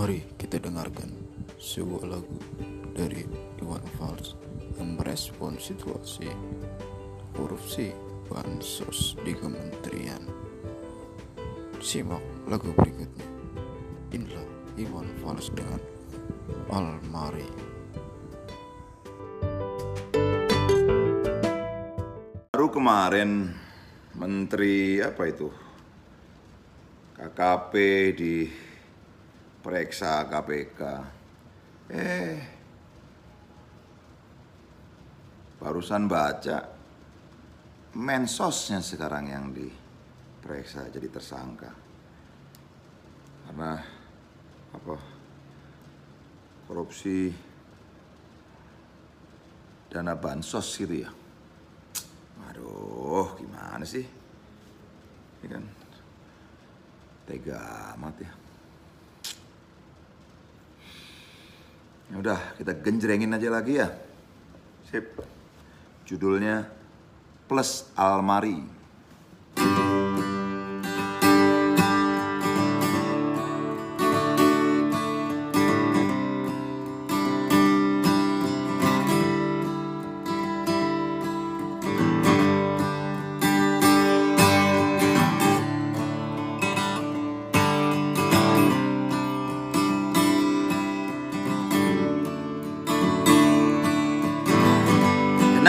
Mari kita dengarkan sebuah lagu dari Iwan Fals yang merespon situasi korupsi bansos di kementerian. Simak lagu berikutnya. Inilah Iwan Fals dengan Almari. Baru kemarin Menteri apa itu KKP di periksa KPK. Eh, barusan baca mensosnya sekarang yang diperiksa jadi tersangka. Karena apa? Korupsi dana bansos gitu ya. Aduh, gimana sih? Ini kan tega amat ya. Udah, kita genjrengin aja lagi ya. Sip. Judulnya Plus Almari.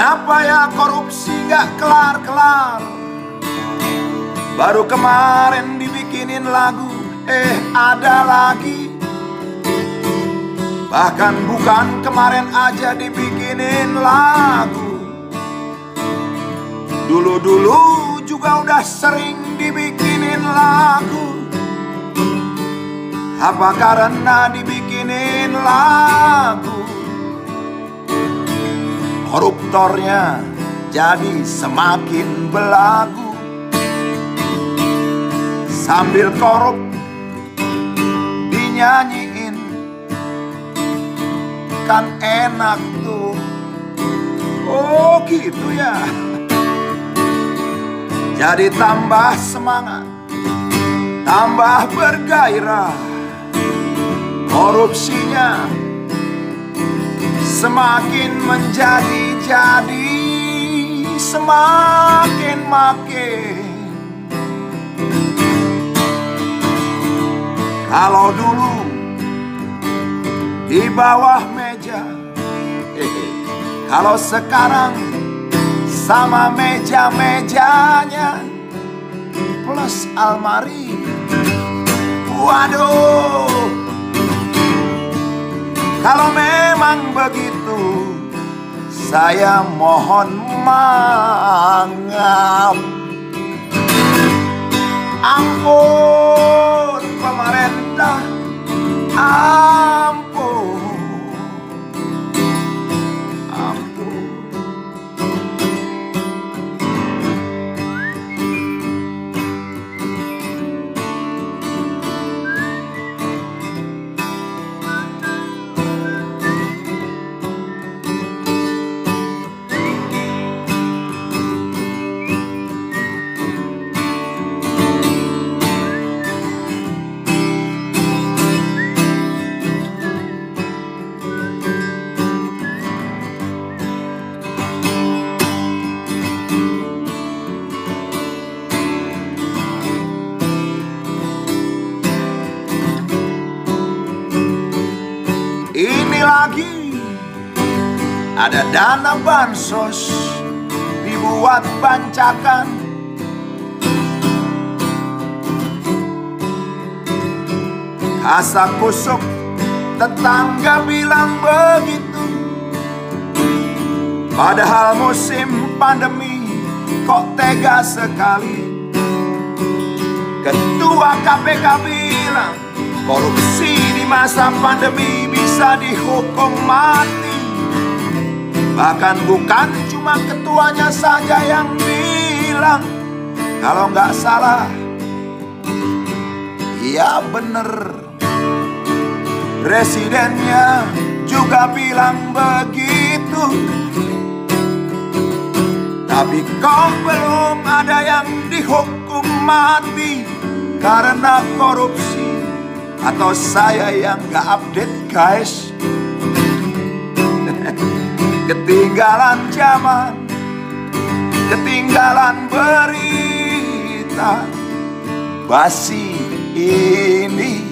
Kenapa ya korupsi gak kelar-kelar? Baru kemarin dibikinin lagu Eh ada lagi. Bahkan bukan kemarin aja dibikinin lagu. Dulu-dulu juga udah sering dibikinin lagu. Apa karena dibikinin lagu koruptornya jadi semakin belagu. Sambil korup dinyanyiin kan enak tuh. Oh gitu ya. Jadi tambah semangat tambah bergairah. Korupsinya semakin menjadi-jadi semakin makin. Kalau dulu di bawah meja kalau sekarang sama meja-mejanya plus almari. Waduh kalau memang begitu, saya mohon maaf. Ampun pemerintah, ampun, ada dana bansos dibuat bancakan. Kasak kusuk tetangga bilang begitu. Padahal musim pandemi kok tega sekali. Ketua KPK bilang korupsi di masa pandemi bisa dihukum mati Bahkan bukan cuma ketuanya saja yang bilang Kalau nggak salah Ya bener. Presidennya juga bilang begitu. Tapi kok belum ada yang dihukum mati Karena korupsi. Atau saya yang gak update guys Ketinggalan zaman Ketinggalan berita Basi ini.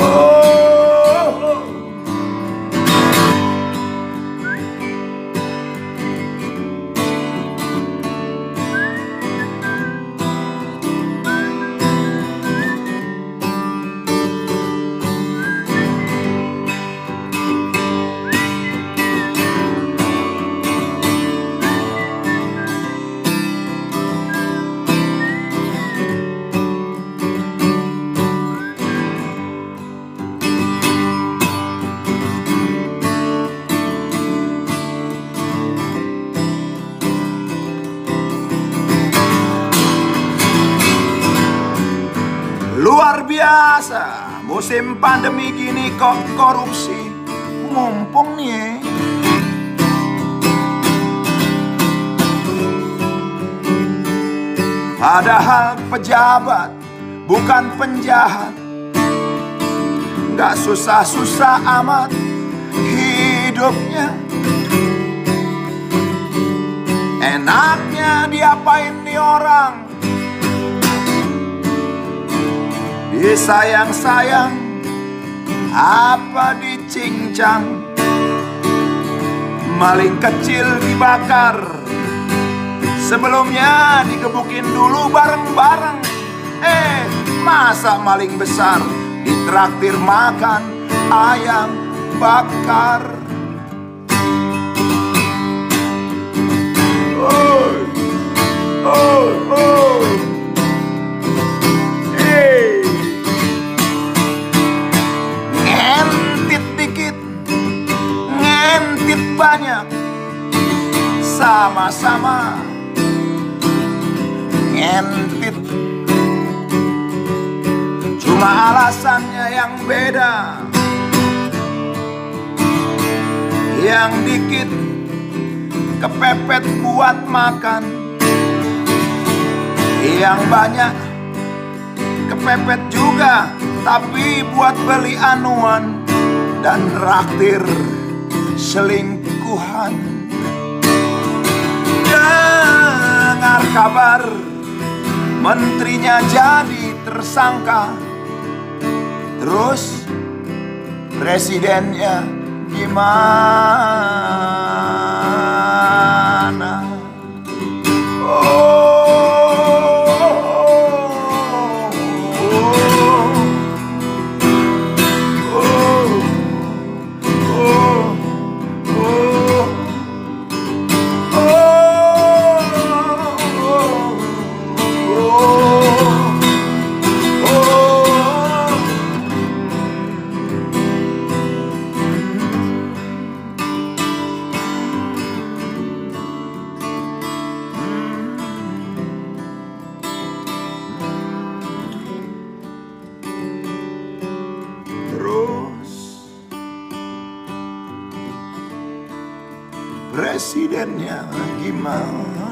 Oh pandemi gini kok korupsi? Mumpung nih Padahal pejabat bukan penjahat. Gak susah-susah amat hidupnya. Enaknya diapain nih orang? Disayang-sayang Apa dicincang Maling kecil dibakar. Sebelumnya digebukin dulu bareng-bareng. Eh masa maling besar? Ditraktir makan ayam bakar. Oh, oh, oh. Ngentit banyak. Sama-sama. Ngentit. Cuma alasannya yang beda. Yang dikit Kepepet buat makan. Yang banyak kepepet juga tapi buat beli anuan dan raktir selingkuhan. Dengar kabar menterinya jadi tersangka. Terus presidennya gimana? Terus Presidennya gimana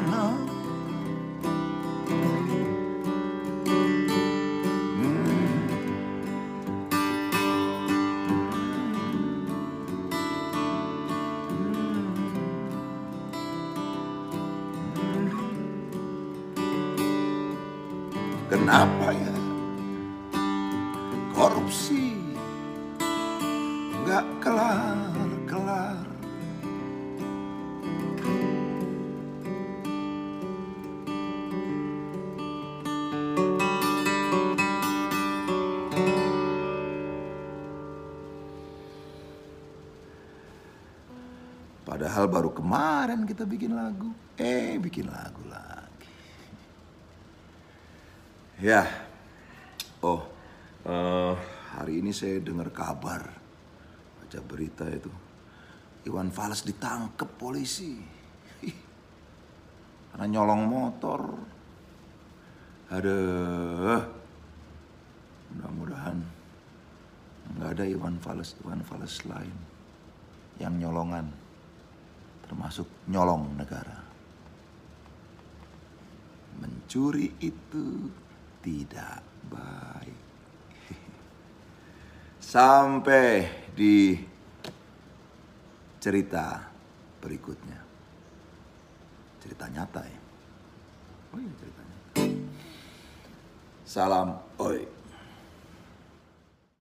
Kenapa ya? Korupsi. Nggak Padahal baru kemarin kita bikin lagu, eh bikin lagu lagi. Ya, oh eh, hari ini saya dengar kabar, baca berita itu, Iwan Fals ditangkap polisi. Karena nyolong motor. Aduh, mudah-mudahan nggak ada Iwan Fals Iwan Fals lain yang nyolongan, termasuk nyolong negara. Mencuri itu tidak baik. Sampai di cerita berikutnya. Cerita nyata ya. Oh iya cerita nyata. Salam oi.